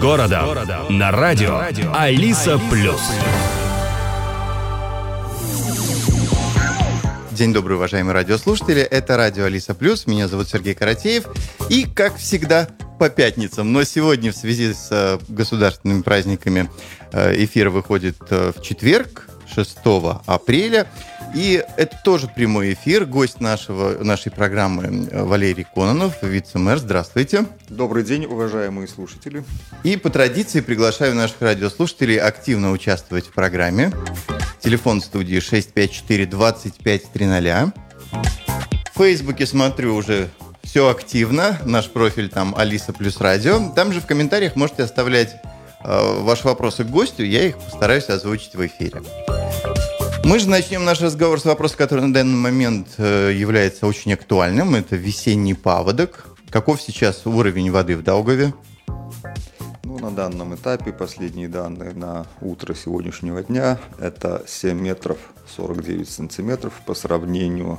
городом. На радио Алиса Плюс. День добрый, уважаемые радиослушатели. Это радио Алиса Плюс. Меня зовут Сергей Каратеев. И, как всегда, по пятницам. Но сегодня в связи с э, государственными праздниками э, эфир выходит э, в четверг, 6 апреля. И это тоже прямой эфир. Гость нашего, нашей программы Валерий Кононов, вице-мэр. Здравствуйте. Добрый день, уважаемые слушатели. И по традиции приглашаю наших радиослушателей активно участвовать в программе. Телефон студии 654-2530. В Фейсбуке смотрю уже все активно. Наш профиль там Алиса плюс радио. Там же в комментариях можете оставлять э, ваши вопросы к гостю. Я их постараюсь озвучить в эфире. Мы же начнем наш разговор с вопроса, который на данный момент э, является очень актуальным. Это весенний паводок. Каков сейчас уровень воды в Долгове? Ну, на данном этапе последние данные на утро сегодняшнего дня это 7 метров 49 сантиметров. По сравнению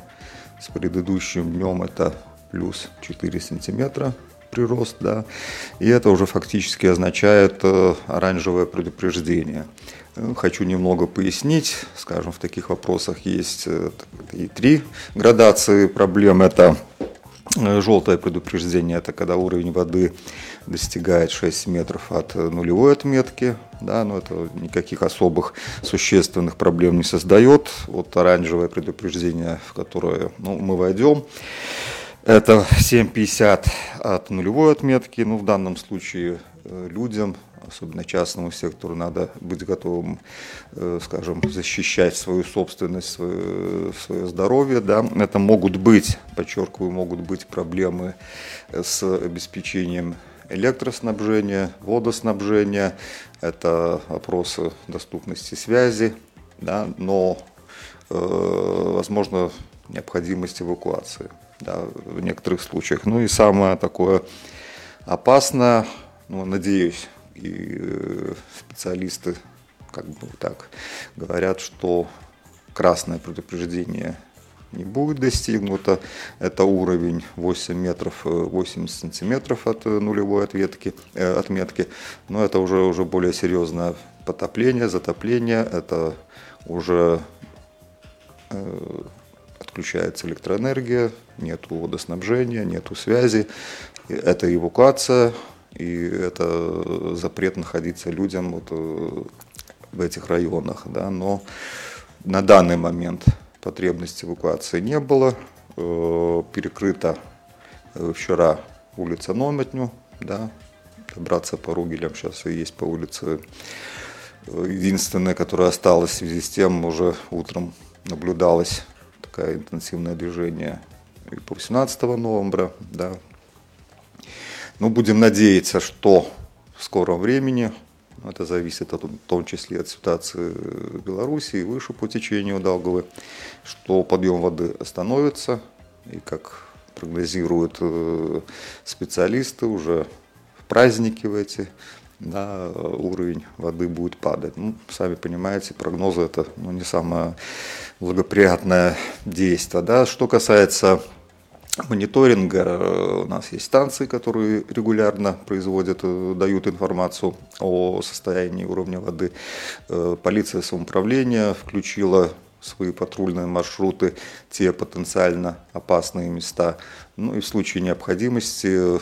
с предыдущим днем это плюс 4 сантиметра прирост, да, и это уже фактически означает э, оранжевое предупреждение. Э, хочу немного пояснить, скажем, в таких вопросах есть э, и три градации проблем. Это желтое предупреждение, это когда уровень воды достигает 6 метров от нулевой отметки, да, но это никаких особых существенных проблем не создает. Вот оранжевое предупреждение, в которое ну, мы войдем, это 7,50 от нулевой отметки. Ну, в данном случае э, людям, особенно частному сектору, надо быть готовым, э, скажем, защищать свою собственность, свое, свое здоровье. Да. Это могут быть, подчеркиваю, могут быть проблемы с обеспечением электроснабжения, водоснабжения. Это вопросы доступности связи, да, но, э, возможно, необходимость эвакуации да, в некоторых случаях. Ну и самое такое опасное, ну, надеюсь, и э, специалисты как бы так говорят, что красное предупреждение не будет достигнуто. Это уровень 8 метров 80 э, сантиметров от э, нулевой ответки, э, отметки. Но это уже, уже более серьезное потопление, затопление. Это уже э, отключается электроэнергия, нет водоснабжения, нет связи. Это эвакуация, и это запрет находиться людям вот э, в этих районах. Да. Но на данный момент потребности эвакуации не было. Э, перекрыта э, вчера улица Нометню, да, добраться по Ругелям сейчас и есть по улице. Единственное, которое осталось в связи с тем, уже утром наблюдалось такое интенсивное движение и по 18 ноября, да. Ну, будем надеяться, что в скором времени, это зависит от, в том числе от ситуации в Беларуси и выше по течению Долговы, что подъем воды остановится, и как прогнозируют э, специалисты уже в праздники в эти, да, уровень воды будет падать. Ну, сами понимаете, прогнозы это ну, не самое благоприятное действие. Да. Что касается мониторинга, у нас есть станции, которые регулярно производят, э, дают информацию о состоянии уровня воды. Э, полиция самоуправления включила свои патрульные маршруты, те потенциально опасные места. Ну и в случае необходимости,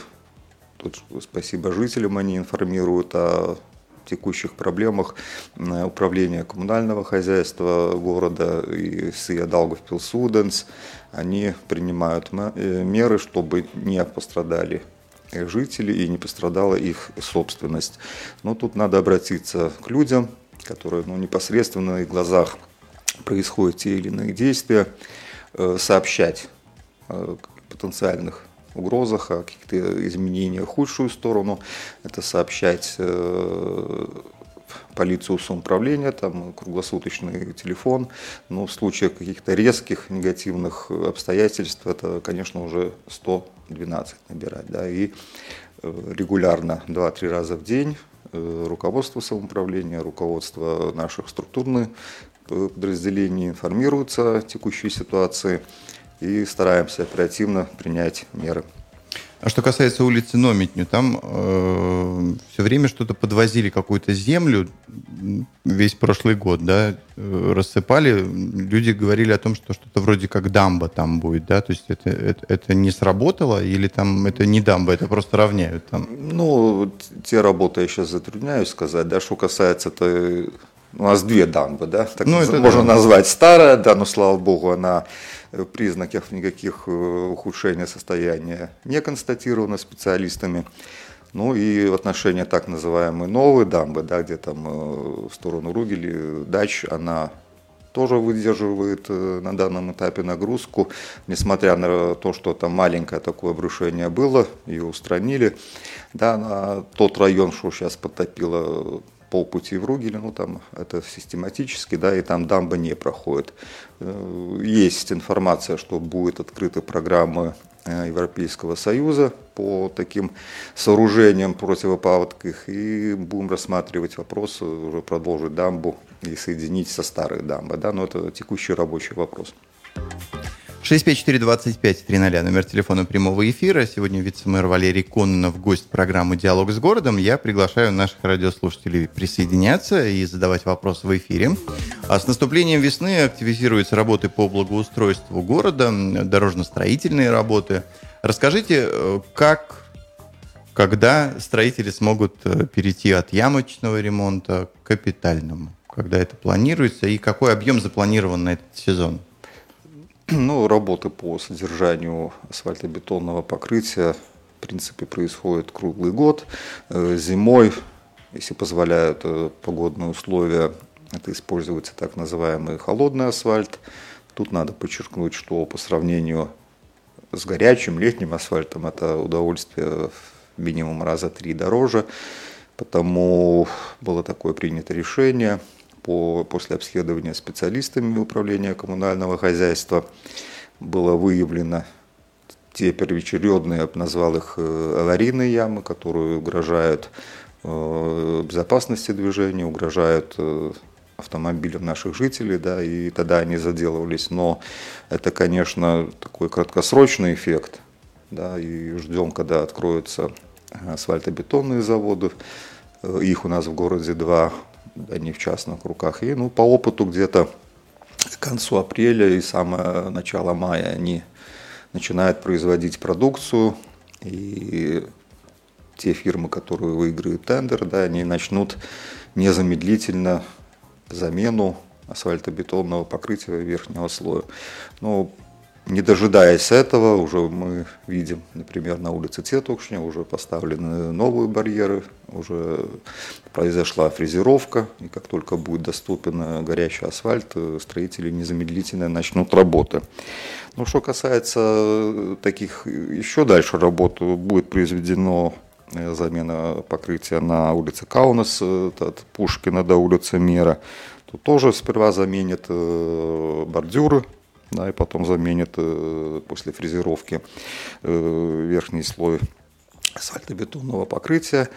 тут спасибо жителям, они информируют о текущих проблемах управления коммунального хозяйства города и СИА Даугавпилсуденс, они принимают э, меры, чтобы не пострадали жители и не пострадала их собственность. Но тут надо обратиться к людям, которые ну, непосредственно на их глазах происходят те или иные действия, э, сообщать потенциальных угрозах, о каких-то изменениях в худшую сторону. Это сообщать э, полицию самоуправления, там круглосуточный телефон. Но в случае каких-то резких негативных обстоятельств это, конечно, уже 112 набирать. Да, и э, регулярно 2-3 раза в день э, руководство самоуправления, руководство наших структурных подразделений информируются о текущей ситуации и стараемся оперативно принять меры. А что касается улицы Номитню, там э, все время что-то подвозили, какую-то землю, весь прошлый год, да, э, рассыпали. Люди говорили о том, что что-то вроде как дамба там будет, да, то есть это, это, это не сработало или там это не дамба, это просто равняют там? Ну, те работы я сейчас затрудняюсь сказать, да, что касается -то, у нас две дамбы, да, так ну, это можно да. назвать старая, да, но слава богу, она Э, признаков никаких э, ухудшения состояния не констатировано специалистами. Ну и в отношении так называемой новой дамбы, да, где там э, в сторону Ругели, дач, она тоже выдерживает на данном этапе нагрузку, несмотря на то, что там маленькое такое обрушение было, ее устранили. Да, тот район, что сейчас подтопило полпути в Ругеле, ну там это систематически, да, и там дамба не проходит. Э, есть информация, что будет открыта программа э, Европейского Союза по таким сооружениям противопаводках, и будем рассматривать вопрос уже продолжить дамбу и соединить со старой дамбой, да, но это текущий рабочий вопрос. 65425 номер телефона прямого эфира. Сегодня вице-мэр Валерий Кононов, гость программы «Диалог с городом». Я приглашаю наших радиослушателей присоединяться и задавать вопросы в эфире. А с наступлением весны активизируются работы по благоустройству города, дорожно-строительные работы. Расскажите, э, как, когда строители смогут э, перейти от ямочного ремонта к капитальному? Когда это планируется и какой объем запланирован на этот сезон? Ну, работы по содержанию асфальтобетонного покрытия в принципе происходят круглый год. Э, зимой, если позволяют э, погодные условия, это используется так называемый холодный асфальт. Тут надо подчеркнуть, что по сравнению с горячим летним асфальтом это удовольствие минимум раза три дороже. Потому было такое принято решение – по, после обследования специалистами управления коммунального хозяйства было выявлено те первоочередные, я бы назвал их э, аварийные ямы, которые угрожают э, безопасности движения, угрожают э, автомобилям наших жителей, да, и тогда они заделывались. Но это, конечно, такой краткосрочный эффект, да, и ждем, когда откроются асфальтобетонные заводы. Их у нас в городе два, они в частных руках. И ну, по опыту где-то к концу апреля и самое начало мая они начинают производить продукцию. И те фирмы, которые выиграют тендер, да, они начнут незамедлительно замену асфальтобетонного покрытия верхнего слоя. Но не дожидаясь этого, уже мы видим, например, на улице Цетукшня уже поставлены новые барьеры, уже произошла фрезеровка, и как только будет доступен горячий асфальт, строители незамедлительно начнут работы. Ну, что касается таких еще дальше работ, будет произведено э, замена покрытия на улице Каунас, от Пушкина до улицы Мира. Тут тоже сперва заменят э, бордюры да, и потом заменит э, после фрезеровки э, верхний слой асфальтобетонного покрытия.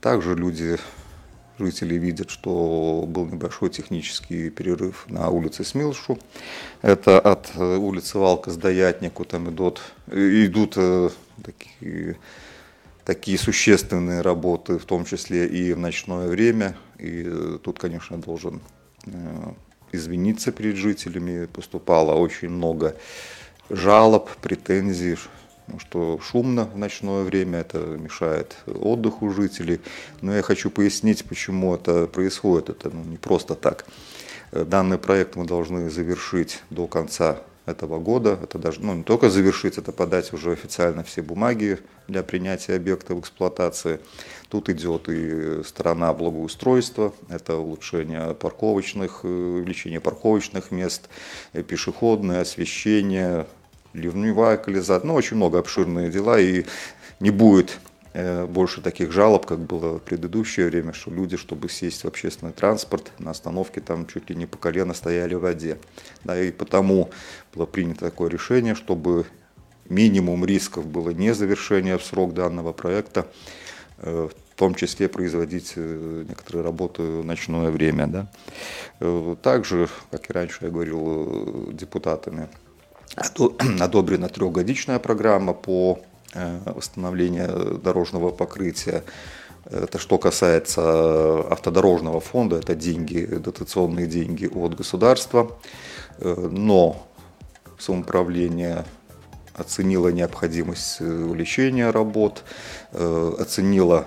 Также люди, жители видят, что был небольшой технический перерыв на улице Смилшу. Это от э, улицы Валка с Даятнику там идут, идут такие такие существенные работы, в том числе и в ночное время. И тут, конечно, должен извиниться перед жителями. Поступало очень много жалоб, претензий, что шумно в ночное время, это мешает отдыху жителей. Но я хочу пояснить, почему это происходит. Это ну, не просто так. Данный проект мы должны завершить до конца этого года. Это даже ну, не только завершить, это подать уже официально все бумаги для принятия объекта в эксплуатации. Тут идет и сторона благоустройства, это улучшение парковочных, э, увеличение парковочных мест, э, пешеходное освещение, ливневая коллизация, ну очень много обширные дела и не будет больше таких жалоб, как было в предыдущее время, что люди, чтобы сесть в общественный транспорт, на остановке там чуть ли не по колено стояли в воде. Да, и потому было принято такое решение, чтобы минимум рисков было не завершение в срок данного проекта, э, в том числе производить э, некоторые работы в ночное время. Да. Также, как и раньше я говорил, депутатами одобрена трехгодичная программа по восстановления дорожного покрытия. Это что касается автодорожного фонда, это деньги, дотационные деньги от государства. Но самоуправление оценило необходимость увеличения работ, оценило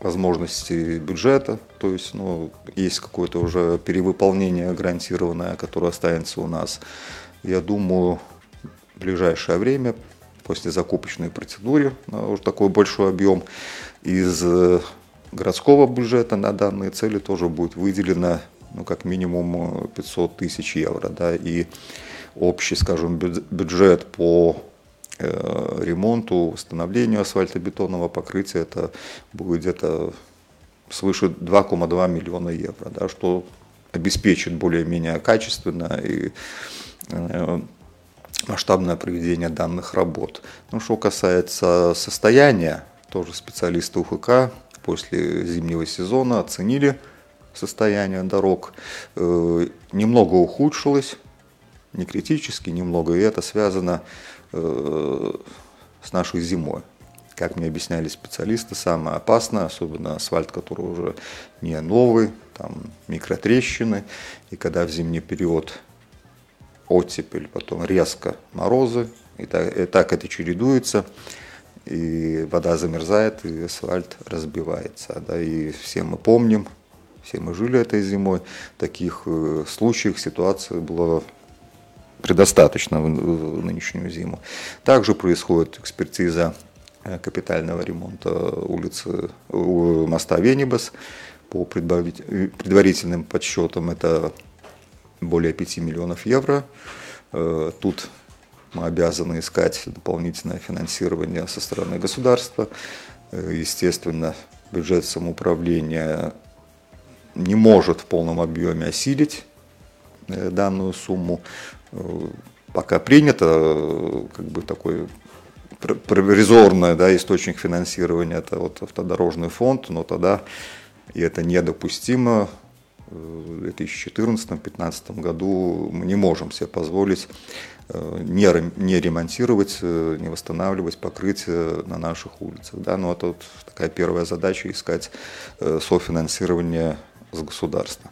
возможности бюджета, то есть ну, есть какое-то уже перевыполнение гарантированное, которое останется у нас. Я думаю, в ближайшее время, после закупочной процедуры, на уже такой большой объем, из э, городского бюджета на данные цели тоже будет выделено ну, как минимум 500 тысяч евро. Да, и общий, скажем, бюджет по Э, ремонту, восстановлению асфальтобетонного покрытия это будет где-то свыше 2,2 миллиона евро, да, что обеспечит более-менее качественно и э, масштабное проведение данных работ. Ну, что касается состояния, тоже специалисты УХК после зимнего сезона оценили состояние дорог. Э, немного ухудшилось, не критически, немного, и это связано Э, с нашей зимой. Как мне объясняли специалисты, самое опасное, особенно асфальт, который уже не новый, там микротрещины, и когда в зимний период оттепель, потом резко морозы, и так, и так это чередуется, и вода замерзает, и асфальт разбивается. Да, и все мы помним, все мы жили этой зимой, таких э, случаев, ситуаций было предостаточно в нынешнюю зиму. Также происходит экспертиза э, капитального ремонта улицы моста Венибас. По предварительным подсчетам это более 5 миллионов евро. Э, тут мы обязаны искать дополнительное финансирование со стороны государства. Э, естественно, бюджет самоуправления не может в полном объеме осилить данную сумму. Э, пока принято, э, как бы такой провизорный да, источник финансирования, это вот автодорожный фонд, но тогда, и это недопустимо, э, в 2014-2015 году мы не можем себе позволить не, не ремонтировать, не восстанавливать покрытие на наших улицах. Да? Но это вот такая первая задача – искать софинансирование с государства.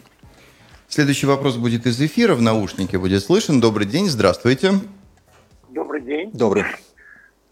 Следующий вопрос будет из эфира, в наушнике будет слышен. Добрый день, здравствуйте. Добрый день. Добрый.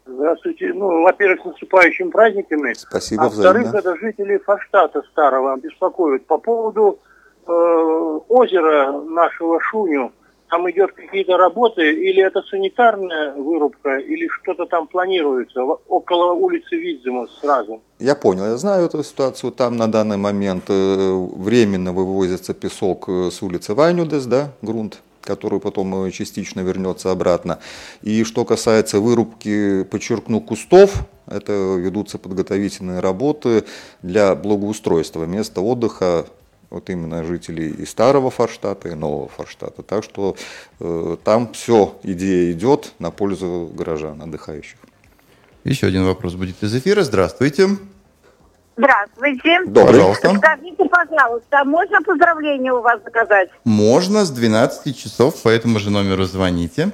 Здравствуйте. Ну, во-первых, с наступающими праздниками. Спасибо, а во-вторых, это жители Фаштата старого беспокоят по поводу э, озера нашего Шуню там идет какие-то работы, или это санитарная вырубка, или что-то там планируется около улицы Видзима сразу? Я понял, я знаю эту ситуацию. Там на данный момент э, временно вывозится песок э, с улицы Вайнюдес, да, грунт который потом частично вернется обратно. И что касается вырубки, подчеркну, кустов, это ведутся подготовительные работы для благоустройства места отдыха вот именно жителей и старого Форштата, и нового Форштата. Так что э, там все, идея идет на пользу горожан, отдыхающих. Еще один вопрос будет из эфира. Здравствуйте. Здравствуйте. Добрый. Пожалуйста. Скажите, пожалуйста, можно поздравления у вас заказать? Можно, с 12 часов по этому же номеру звоните.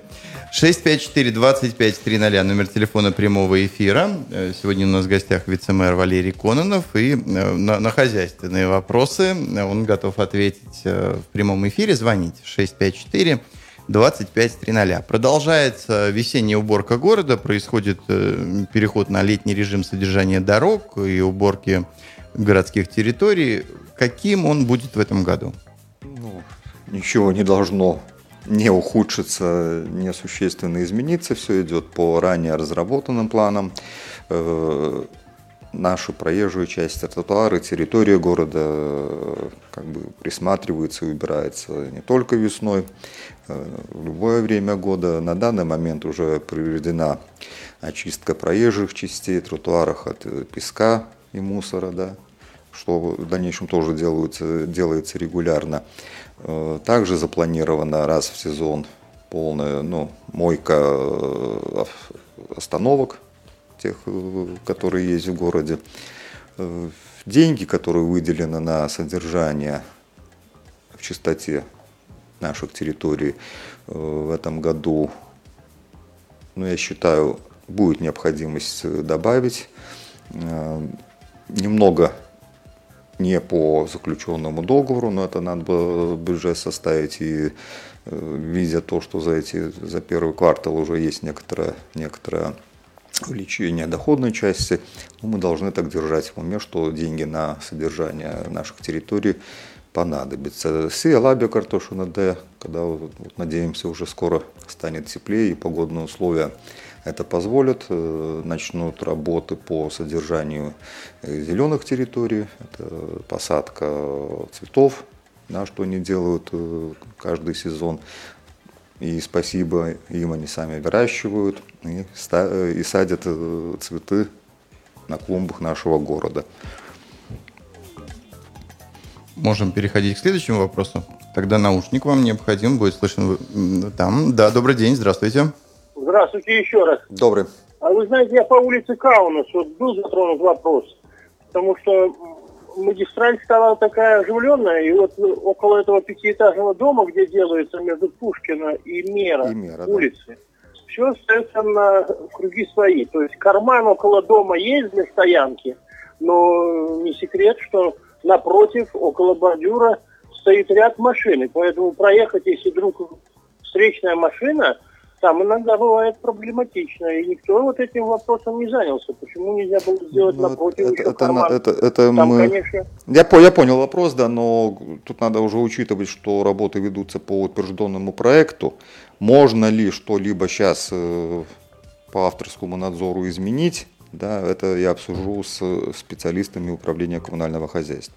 654-2530, номер телефона прямого эфира. Э, сегодня у нас в гостях вице-мэр Валерий Кононов. И э, на, на хозяйственные вопросы он готов ответить э, в прямом эфире. Звоните 654 2530. Продолжается весенняя уборка города, происходит переход на летний режим содержания дорог и уборки городских территорий. Каким он будет в этом году? Ну, ничего не должно не ухудшится, не существенно измениться. Все идет по ранее разработанным планам. Э, нашу проезжую часть тротуары, территория города э, как бы присматривается и убирается не только весной, э, в любое время года. На данный момент уже проведена очистка проезжих частей, тротуарах от песка и мусора, да, что в дальнейшем тоже делается, делается регулярно. Э, также запланирована раз в сезон полная ну, мойка э, остановок, тех, э, которые есть в городе. Деньги, которые выделены на содержание в чистоте наших территорий в этом году, ну, я считаю, будет необходимость добавить. Немного не по заключенному договору, но это надо было бюджет составить и видя то, что за эти за первый квартал уже есть некоторое, некоторое увеличение доходной части, ну, мы должны так держать в уме, что деньги на содержание наших территорий понадобится. Сия лабия картошу на Д, когда, вот, надеемся, уже скоро станет теплее и погодные условия это позволит. Э, начнут работы по содержанию э, зеленых территорий, это посадка цветов, да, что они делают э, каждый сезон. И спасибо им, они сами выращивают и, и садят цветы на клумбах нашего города. Можем переходить к следующему вопросу. Тогда наушник вам необходим, будет слышен там. Да, добрый день, здравствуйте. Здравствуйте еще раз. Добрый. А вы знаете, я по улице Каунас, вот был затронут вопрос, потому что магистраль стала такая оживленная, и вот около этого пятиэтажного дома, где делается между Пушкина и Мера, и Мера улицы, да. все остается на круги свои. То есть карман около дома есть для стоянки, но не секрет, что напротив, около бордюра, стоит ряд машин. И поэтому проехать, если вдруг встречная машина – там иногда бывает проблематично, и никто вот этим вопросом не занялся. Почему нельзя было сделать ну, напротив это, еще это, карман? Это, это, Там, мы... конечно... я, я понял вопрос, да, но тут надо уже учитывать, что работы ведутся по утвержденному проекту. Можно ли что-либо сейчас э, по авторскому надзору изменить? Да, это я обсужу с специалистами управления коммунального хозяйства.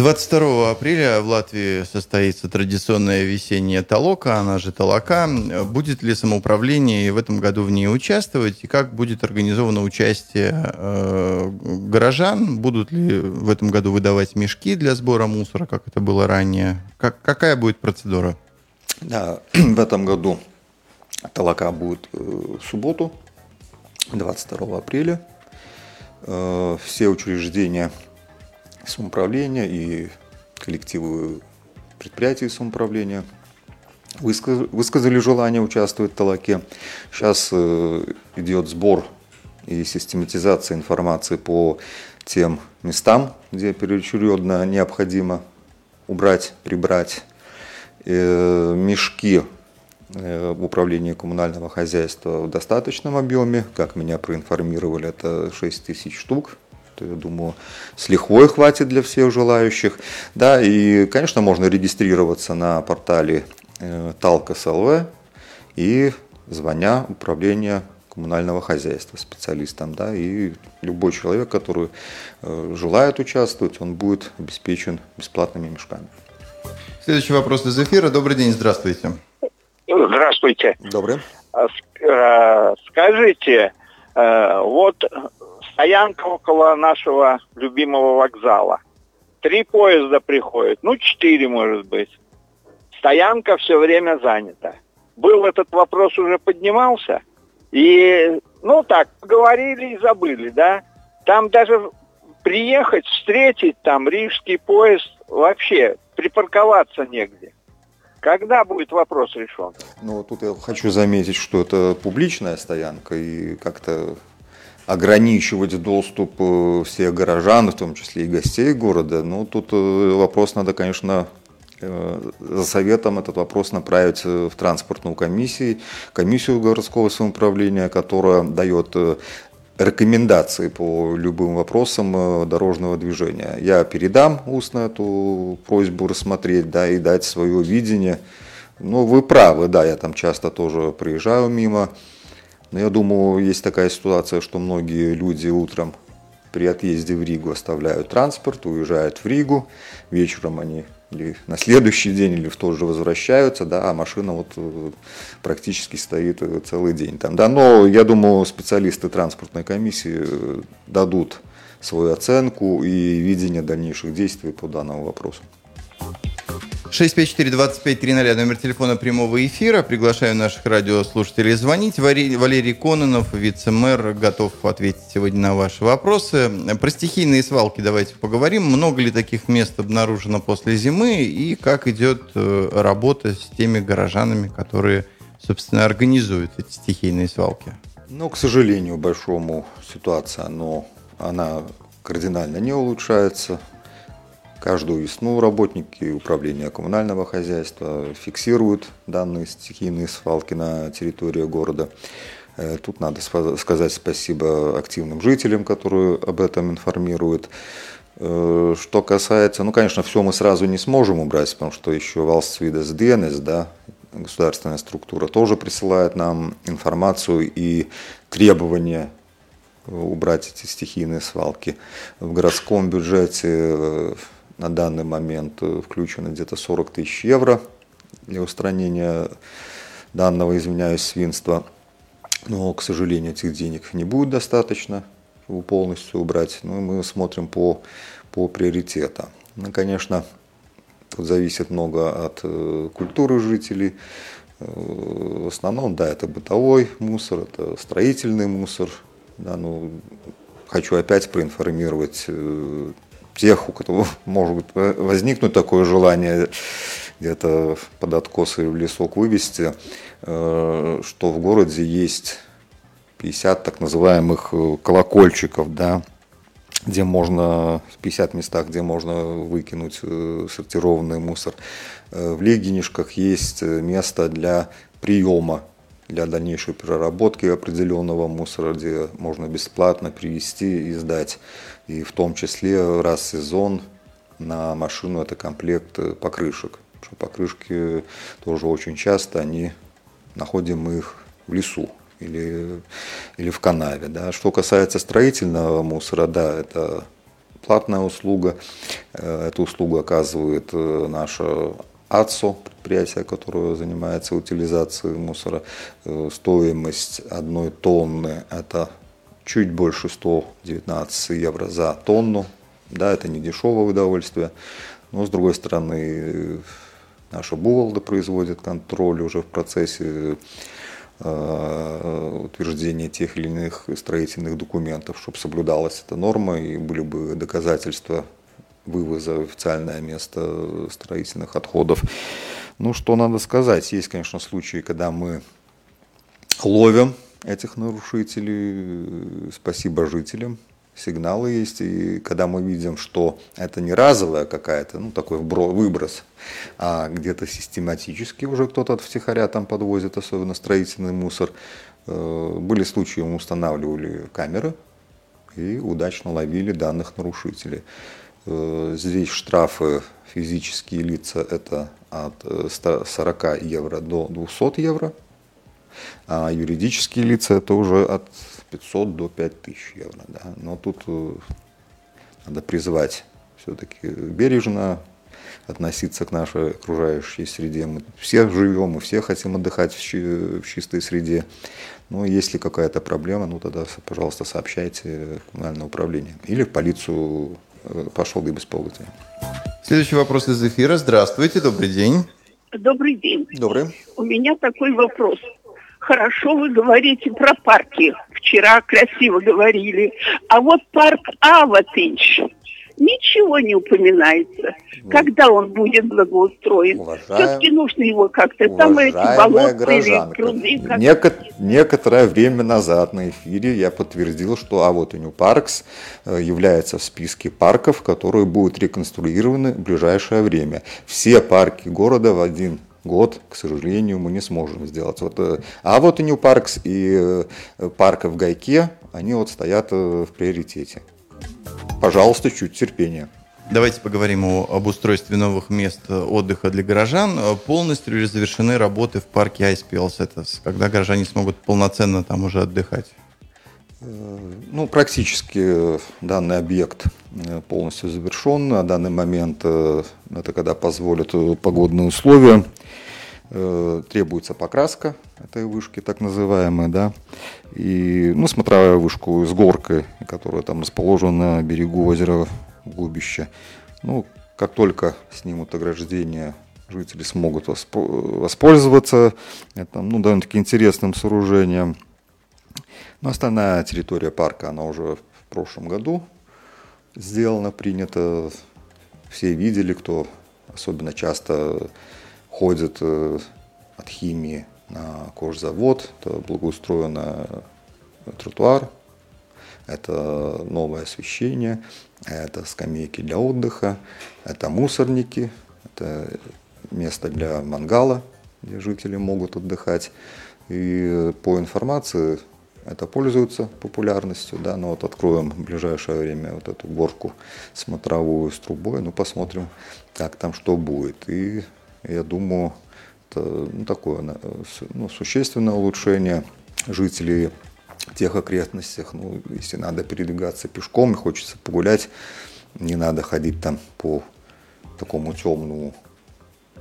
22 апреля в Латвии состоится традиционная весенняя толока, она же толока. Будет ли самоуправление в этом году в ней участвовать? И как будет организовано участие э, горожан? Будут ли в этом году выдавать мешки для сбора мусора, как это было ранее? Как, какая будет процедура? Да, в этом году толока будет э, в субботу, 22 апреля. Э, все учреждения самоуправления и коллективы предприятий самоуправления высказали желание участвовать в Талаке. Сейчас э, идет сбор и систематизация информации по тем местам, где переочередно необходимо убрать, прибрать э, мешки э, в управлении коммунального хозяйства в достаточном объеме. Как меня проинформировали, это 6 тысяч штук я думаю, с лихвой хватит для всех желающих. Да, и, конечно, можно регистрироваться на портале э, ТалКСЛВ и звоня управления коммунального хозяйства специалистам, да, и любой человек, который э, желает участвовать, он будет обеспечен бесплатными мешками. Следующий вопрос из эфира. Добрый день, здравствуйте. Здравствуйте. Добрый. А, э, скажите, вот стоянка около нашего любимого вокзала. Три поезда приходят, ну, четыре, может быть. Стоянка все время занята. Был этот вопрос уже поднимался, и, ну, так, поговорили и забыли, да. Там даже приехать, встретить там рижский поезд, вообще припарковаться негде. Когда будет вопрос решен? Ну, тут я хочу заметить, что это публичная стоянка, и как-то ограничивать доступ э, всех горожан, в том числе и гостей города. Ну, тут э, вопрос надо, конечно, э, за советом этот вопрос направить в транспортную комиссию, комиссию городского самоуправления, которая дает рекомендации по любым вопросам дорожного движения. Я передам устно эту просьбу рассмотреть, да, и дать свое видение. Но вы правы, да, я там часто тоже приезжаю мимо, но я думаю, есть такая ситуация, что многие люди утром при отъезде в Ригу оставляют транспорт, уезжают в Ригу, вечером они или на следующий день, или в тот же возвращаются, да, а машина вот э, практически стоит э, целый день там, да, но я думаю, специалисты транспортной комиссии э, дадут свою оценку и видение дальнейших действий по данному вопросу. 654-2530, номер телефона прямого эфира. Приглашаю наших радиослушателей звонить. Валерий Кононов, вице-мэр, готов ответить сегодня на ваши вопросы. Про стихийные свалки давайте поговорим. Много ли таких мест обнаружено после зимы и как идет э, работа с теми горожанами, которые собственно, организует эти стихийные свалки? Ну, к сожалению, большому ситуация, но она кардинально не улучшается. Каждую весну работники управления коммунального хозяйства фиксируют данные стихийные свалки на территории города. Э, тут надо сказать спасибо активным жителям, которые об этом информируют. Э, что касается, ну, конечно, все мы сразу не сможем убрать, потому что еще Валсвидес Денес, да, государственная структура, тоже присылает нам информацию и требования убрать эти стихийные свалки. В городском бюджете на данный момент э, включено где-то 40 тысяч евро для устранения данного, извиняюсь, свинства. Но, к сожалению, этих денег не будет достаточно, чтобы полностью убрать. Ну, мы смотрим по, по приоритетам. Ну, конечно, тут зависит много от э, культуры жителей. Э, в основном, да, это бытовой мусор, это строительный мусор. Да, ну, хочу опять проинформировать тех, у кого может возникнуть такое желание где-то под откосы в лесок вывести, э, что в городе есть 50 так называемых э, колокольчиков, да, где можно, в 50 местах, где можно выкинуть э, сортированный мусор. В Легинишках есть место для приема, для дальнейшей переработки определенного мусора, где можно бесплатно привезти и сдать. И в том числе раз в сезон на машину это комплект покрышек. Покрышки тоже очень часто они находим их в лесу или, или в канаве. Да. Что касается строительного мусора, да, это платная услуга. Э, эту услугу оказывает э, наша АЦО, предприятие, которое занимается утилизацией мусора. Э, стоимость одной тонны – это чуть больше 119 евро за тонну. Да, это не дешевое удовольствие. Но, с другой стороны, наша Бувалда производит контроль уже в процессе э, утверждения тех или иных строительных документов, чтобы соблюдалась эта норма и были бы доказательства вывоза в официальное место строительных отходов. Ну, что надо сказать, есть, конечно, случаи, когда мы ловим этих нарушителей. Спасибо жителям. Сигналы есть. И когда мы видим, что это не разовая какая-то, ну, такой выброс, а где-то систематически уже кто-то от втихаря там подвозит, особенно строительный мусор. Э, были случаи, мы устанавливали камеры и удачно ловили данных нарушителей. Э, здесь штрафы физические лица это от 40 э, евро до 200 евро а юридические лица это уже от 500 до 5000 евро. Да. Но тут э, надо призвать все-таки бережно относиться к нашей окружающей среде. Мы все живем, мы все хотим отдыхать в, чи- в чистой среде. Но если какая-то проблема, ну тогда, пожалуйста, сообщайте в управление. Или в полицию пошел и без повода. Следующий вопрос из эфира. Здравствуйте, добрый день. Добрый день. Добрый. У меня такой вопрос хорошо вы говорите про парки. Вчера красиво говорили. А вот парк Аватынч, ничего не упоминается. Ну, Когда он будет благоустроен? Все-таки нужно его как-то. Там эти болота или пруды. Неко- некоторое время назад на эфире я подтвердил, что Аватыню Паркс э, является в списке парков, которые будут реконструированы в ближайшее время. Все парки города в один год, к сожалению, мы не сможем сделать. Вот, э, а вот и New Parks и э, парк в Гайке, они вот стоят э, в приоритете. Пожалуйста, чуть терпения. Давайте поговорим о, об устройстве новых мест отдыха для горожан. Полностью ли завершены работы в парке Айспилсетас, когда горожане смогут полноценно там уже отдыхать? Ну, практически данный объект полностью завершен. На данный момент это когда позволят погодные условия. Э, требуется покраска этой вышки, так называемой, да, и, ну, смотровая вышку с горкой, которая там расположена на берегу озера Губище. Ну, как только снимут ограждение, жители смогут воспользоваться это, ну, довольно-таки интересным сооружением. Но остальная территория парка, она уже в прошлом году сделана, принята. Все видели, кто особенно часто ходят э, от химии на кожзавод, это благоустроенный тротуар, это новое освещение, это скамейки для отдыха, это мусорники, это место для мангала, где жители могут отдыхать. И по информации это пользуется популярностью, да, но вот откроем в ближайшее время вот эту горку смотровую с трубой, ну посмотрим, как там что будет. И я думаю, это ну, такое ну, существенное улучшение жителей тех окрестностях. Ну, если надо передвигаться пешком и хочется погулять, не надо ходить там по такому темному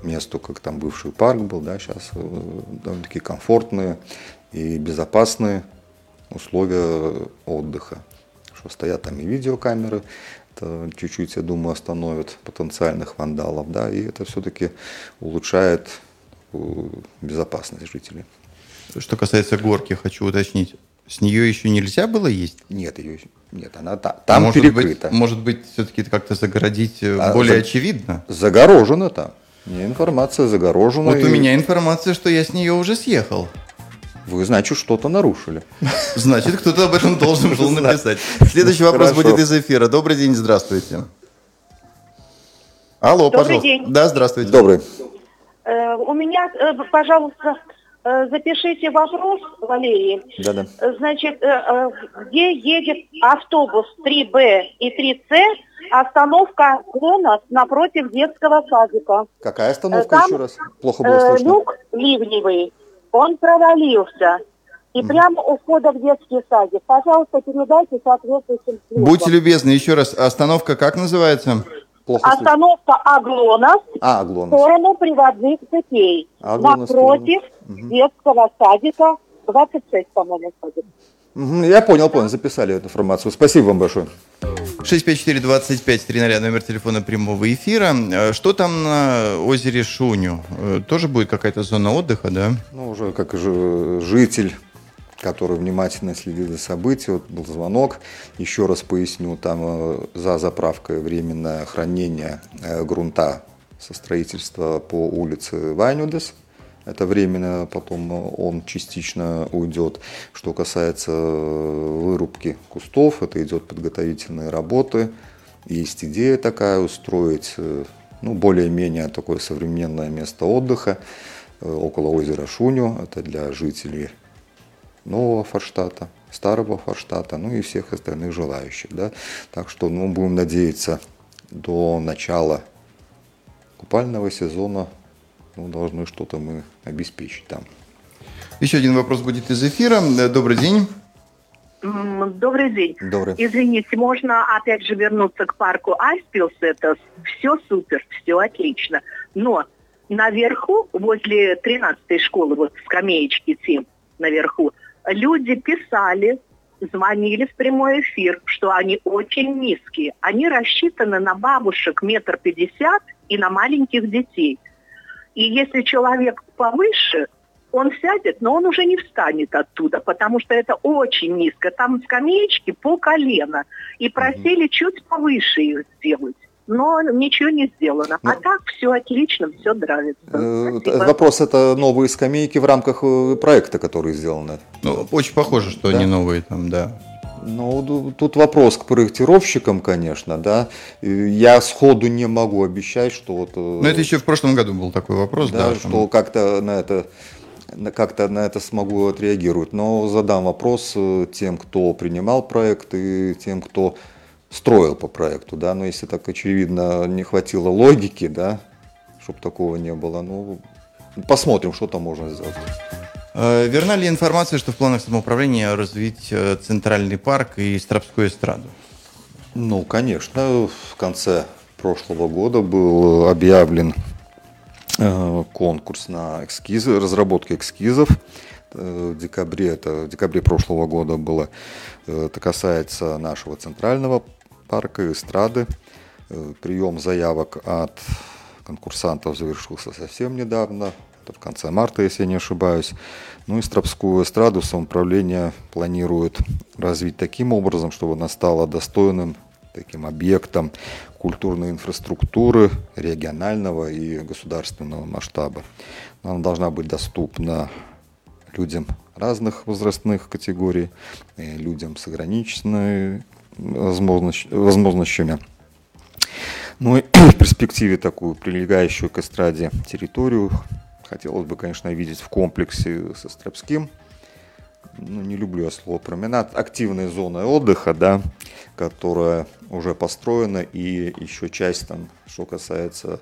месту, как там бывший парк был, да, сейчас э, довольно-таки комфортные и безопасные условия отдыха. Что стоят там и видеокамеры, это чуть-чуть, я думаю, остановит потенциальных вандалов, да, и это все-таки улучшает э, безопасность жителей. Что касается горки, хочу уточнить, с нее еще нельзя было есть? Нет, ее нет, она та, там может перекрыта. Быть, может быть, все-таки как-то загородить э, а, более за, очевидно? Загорожено там. Не информация загорожена. Вот и... у меня информация, что я с нее уже съехал. Вы, значит, что-то нарушили. Значит, кто-то об этом должен был написать. Следующий вопрос будет из эфира. Добрый день, здравствуйте. Алло, Добрый пожалуйста. День. Да, здравствуйте. Добрый. Э, у меня, э, пожалуйста, э, запишите вопрос, Валерий. Да, да. Значит, где едет автобус 3Б и 3С, остановка Клонос напротив детского садика. Какая остановка Там, еще раз? Плохо было слышно. Люк ливневый он провалился. И прямо у входа в детский садик. Пожалуйста, передайте соответствующим службам. Будьте любезны, еще раз, остановка как называется? Плохо Остановка Аглонас а, Аглонас. в сторону приводных цепей. Аглонас, напротив угу. детского садика 26, по-моему, садик. Я понял, понял, записали эту информацию. Спасибо вам большое. 654-25-30, номер телефона прямого эфира. Э, что там на озере Шуню? Э, тоже будет какая-то зона отдыха, да? Ну, уже как житель который внимательно следит за событиями. Вот был звонок. Еще раз поясню, там э, за заправкой временное хранение грунта со строительства по улице Вайнюдес – это временно, потом он частично уйдет. Что касается э, вырубки кустов, это идет подготовительные работы. Есть идея такая устроить э, ну, более-менее такое современное место отдыха э, около озера Шуню. Это для жителей нового Форштата, старого Форштата, ну и всех остальных желающих. Да? Так что ну, будем надеяться до начала купального сезона ну, должны что-то мы обеспечить там. Еще один вопрос будет из эфира. Добрый день. Добрый день. Добрый. Извините, можно опять же вернуться к парку Айспилс? Это все супер, все отлично. Но наверху, возле 13-й школы, вот скамеечки тем наверху, люди писали, звонили в прямой эфир, что они очень низкие. Они рассчитаны на бабушек метр пятьдесят и на маленьких детей. И если человек повыше, он сядет, но он уже не встанет оттуда, потому что это очень низко. Там скамеечки по колено. И просили mm чуть повыше их сделать. Но ничего не сделано. Ну, а так все отлично, все нравится. Э, вопрос, это новые скамейки в рамках э, проекта, который сделаны? Ну, очень похоже, что да? они новые там, да. Ну, тут вопрос к проектировщикам, конечно, да. Я сходу не могу обещать, что вот... Но это еще в прошлом году был такой вопрос, да. да что там... как-то на это как-то на это смогу отреагировать. Но задам вопрос э, тем, кто принимал проект и тем, кто строил по проекту, да. Но если так очевидно не хватило логики, да, чтобы такого не было, ну, посмотрим, что там можно сделать. Э, верна ли информация, что в планах самоуправления развить э, центральный парк и Стропскую эстраду? Ну, конечно, в конце прошлого года был объявлен э, конкурс на эскизы, разработку эскизов. В декабре, это в декабре прошлого года было. Это касается нашего центрального парка, эстрады. Прием заявок от конкурсантов завершился совсем недавно, это в конце марта, если я не ошибаюсь. Ну и Стропскую эстраду самоуправление планирует развить таким образом, чтобы она стала достойным таким объектом культурной инфраструктуры регионального и государственного масштаба. Она должна быть доступна людям разных возрастных категорий, людям с ограниченными возможностями. Ну и в перспективе такую прилегающую к эстраде территорию хотелось бы, конечно, видеть в комплексе со Стропским. Ну, не люблю я слово променад. Активная зона отдыха, да, которая уже построена, и еще часть там, что касается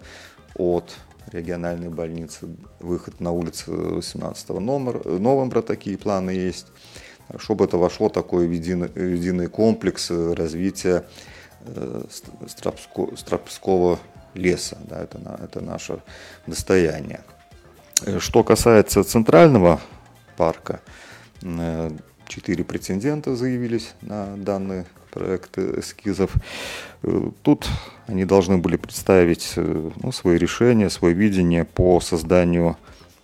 от региональной больницы, выход на улицу 18 номер, номера такие планы есть. Чтобы это вошло такой единый, единый комплекс развития э, Стропского леса. Да, это, это наше достояние. Э, что касается центрального парка, э, четыре претендента заявились на данный проект эскизов. Тут они должны были представить ну, свои решения, свое видение по созданию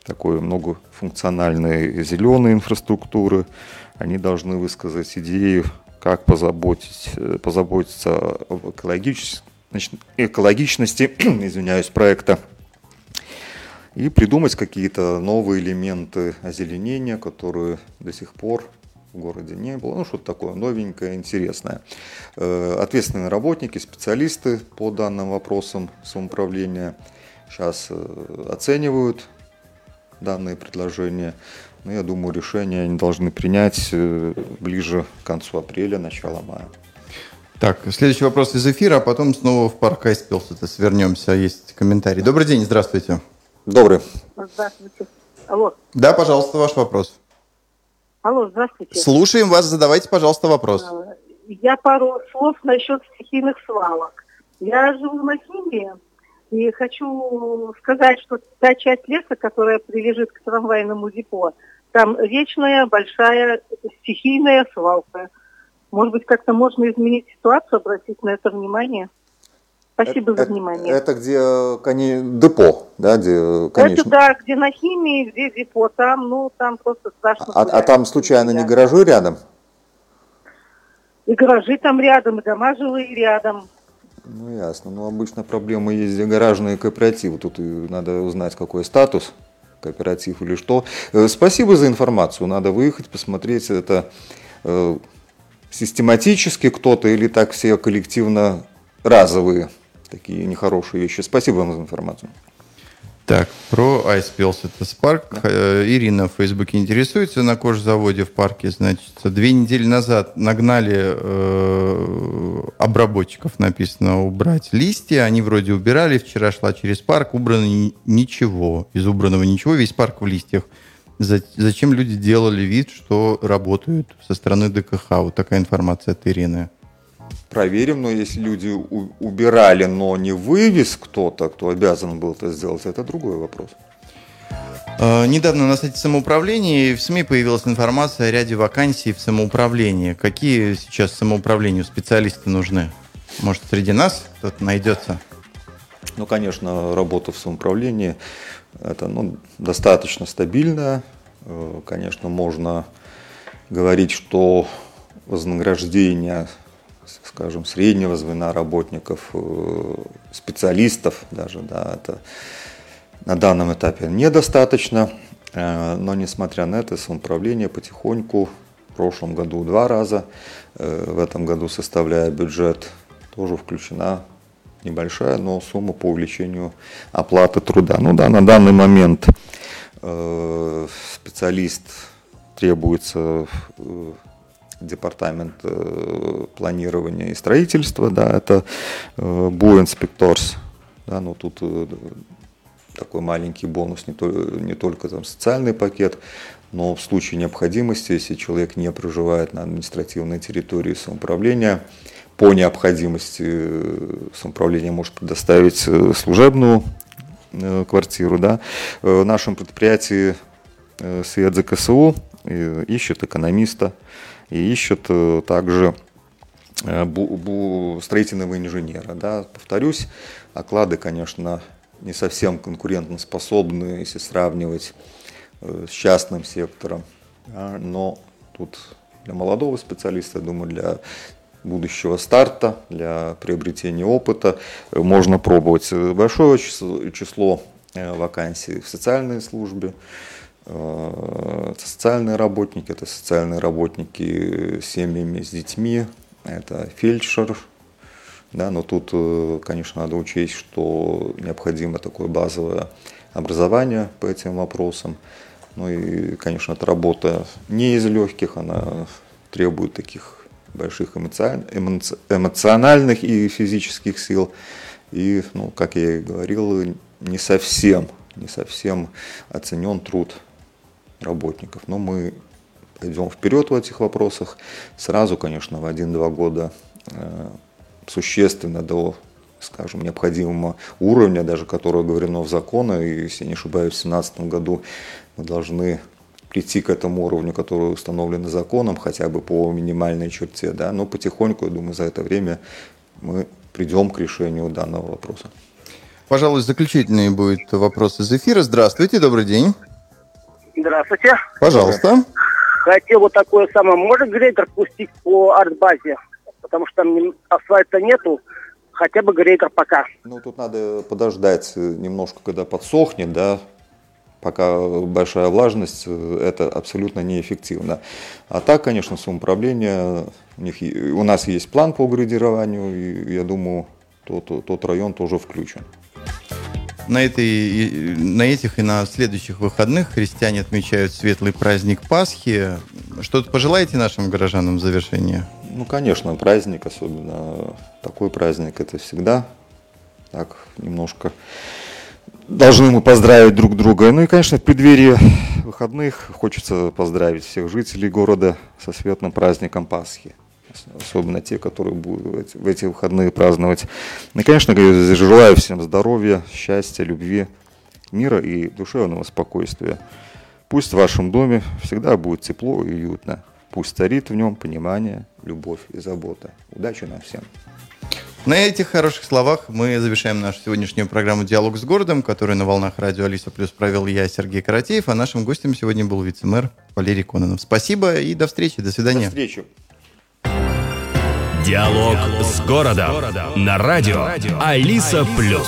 такой многофункциональной зеленой инфраструктуры. Они должны высказать идею, как позаботить, позаботиться об экологичности, экологичности извиняюсь, проекта и придумать какие-то новые элементы озеленения, которые до сих пор в городе не было. Ну, что-то такое новенькое, интересное. Э, ответственные работники, специалисты по данным вопросам самоуправления сейчас э, оценивают данные предложения. Но я думаю, решение они должны принять э, ближе к концу апреля, начало мая. Так, следующий вопрос из эфира, а потом снова в парк Айспилс свернемся. Есть комментарий. Добрый день, здравствуйте. Добрый. Здравствуйте. Алло. Да, пожалуйста, ваш вопрос. Алло, здравствуйте. Слушаем вас, задавайте, пожалуйста, вопрос. Э, я пару слов насчет стихийных свалок. Я живу на Химии и хочу сказать, что та часть леса, которая прилежит к трамвайному депо, там вечная большая стихийная свалка. Может быть, как-то можно изменить ситуацию, обратить на это внимание? Спасибо это, за внимание. Это где коне... депо, да, где конечно. Это да, где на химии, где депо, там, ну, там просто страшно. А, а там случайно да. не гаражи рядом? И гаражи там рядом, и дома жилые рядом. Ну, ясно. Ну, обычно проблемы есть, где гаражные кооперативы. Тут надо узнать, какой статус кооператив или что. Э, спасибо за информацию. Надо выехать, посмотреть, это э, систематически кто-то или так все коллективно разовые такие нехорошие вещи. Спасибо вам за информацию. Так, про iSpills это Spark. Да. Э, Ирина в Фейсбуке интересуется на кожзаводе в парке. Значит, две недели назад нагнали э, обработчиков, написано, убрать листья. Они вроде убирали. Вчера шла через парк, убрано ничего. Из убранного ничего, весь парк в листьях. Зачем люди делали вид, что работают со стороны ДКХ? Вот такая информация от Ирины проверим, но если люди убирали, но не вывез кто-то, кто обязан был это сделать, это другой вопрос. А, недавно на сайте самоуправления в СМИ появилась информация о ряде вакансий в самоуправлении. Какие сейчас самоуправлению специалисты нужны? Может, среди нас кто-то найдется? Ну, конечно, работа в самоуправлении это ну, достаточно стабильная. Э, конечно, можно говорить, что вознаграждение скажем, среднего звена работников, э, специалистов даже, да, это на данном этапе недостаточно, э, но несмотря на это, самоуправление потихоньку, в прошлом году два раза, э, в этом году составляя бюджет, тоже включена небольшая, но сумма по увеличению оплаты труда. Ну да, на данный момент специалист требуется департамент э, планирования и строительства, да, это э, Буинспекторс, да, но тут э, такой маленький бонус, не, то, не только там социальный пакет, но в случае необходимости, если человек не проживает на административной территории самоуправления, по необходимости самоуправление может предоставить служебную квартиру. Да. В нашем предприятии Свет ЗКСУ ищет экономиста, и ищут э, также э, строительного инженера. Да. Повторюсь, оклады, конечно, не совсем конкурентоспособны, если сравнивать э, с частным сектором, но тут для молодого специалиста, я думаю, для будущего старта, для приобретения опыта можно пробовать. Большое число вакансий в социальной службе, Э, социальные работники, это социальные работники с семьями, с детьми, это фельдшер, да, но тут, э, конечно, надо учесть, что необходимо такое базовое образование по этим вопросам. Ну и, конечно, эта работа не из легких, она требует таких больших эмоциональных и физических сил. И, ну, как я и говорил, не совсем, не совсем оценен труд работников. Но мы пойдем вперед в этих вопросах. Сразу, конечно, в один-два года э, существенно до, скажем, необходимого уровня, даже которое говорено в законе, и, если не ошибаюсь, в 2017 году мы должны прийти к этому уровню, который установлен законом, хотя бы по минимальной черте, да, но потихоньку, я думаю, за это время мы придем к решению данного вопроса. Пожалуй, заключительный будет вопрос из эфира. Здравствуйте, добрый день. Здравствуйте. Пожалуйста. Хотел вот такое самое, может грейдер пустить по артбазе? Потому что там асфальта нету, хотя бы грейдер пока. Ну, тут надо подождать немножко, когда подсохнет, да, пока большая влажность, это абсолютно неэффективно. А так, конечно, самоуправление, у, них, у нас есть план по градированию, и я думаю, тот, тот район тоже включен. На, этой, на этих и на следующих выходных христиане отмечают светлый праздник Пасхи. Что-то пожелаете нашим горожанам в завершение? Ну, конечно, праздник, особенно такой праздник, это всегда так немножко должны мы поздравить друг друга. Ну и, конечно, в преддверии выходных хочется поздравить всех жителей города со светлым праздником Пасхи особенно те, которые будут в эти выходные праздновать. Ну и, конечно, желаю всем здоровья, счастья, любви, мира и душевного спокойствия. Пусть в вашем доме всегда будет тепло и уютно. Пусть царит в нем понимание, любовь и забота. Удачи нам всем! На этих хороших словах мы завершаем нашу сегодняшнюю программу «Диалог с городом», которую на волнах радио Алиса Плюс провел я, Сергей Каратеев, а нашим гостем сегодня был вице-мэр Валерий Кононов. Спасибо и до встречи, до свидания. До встречи. Диалог с городом на радио Алиса Плюс.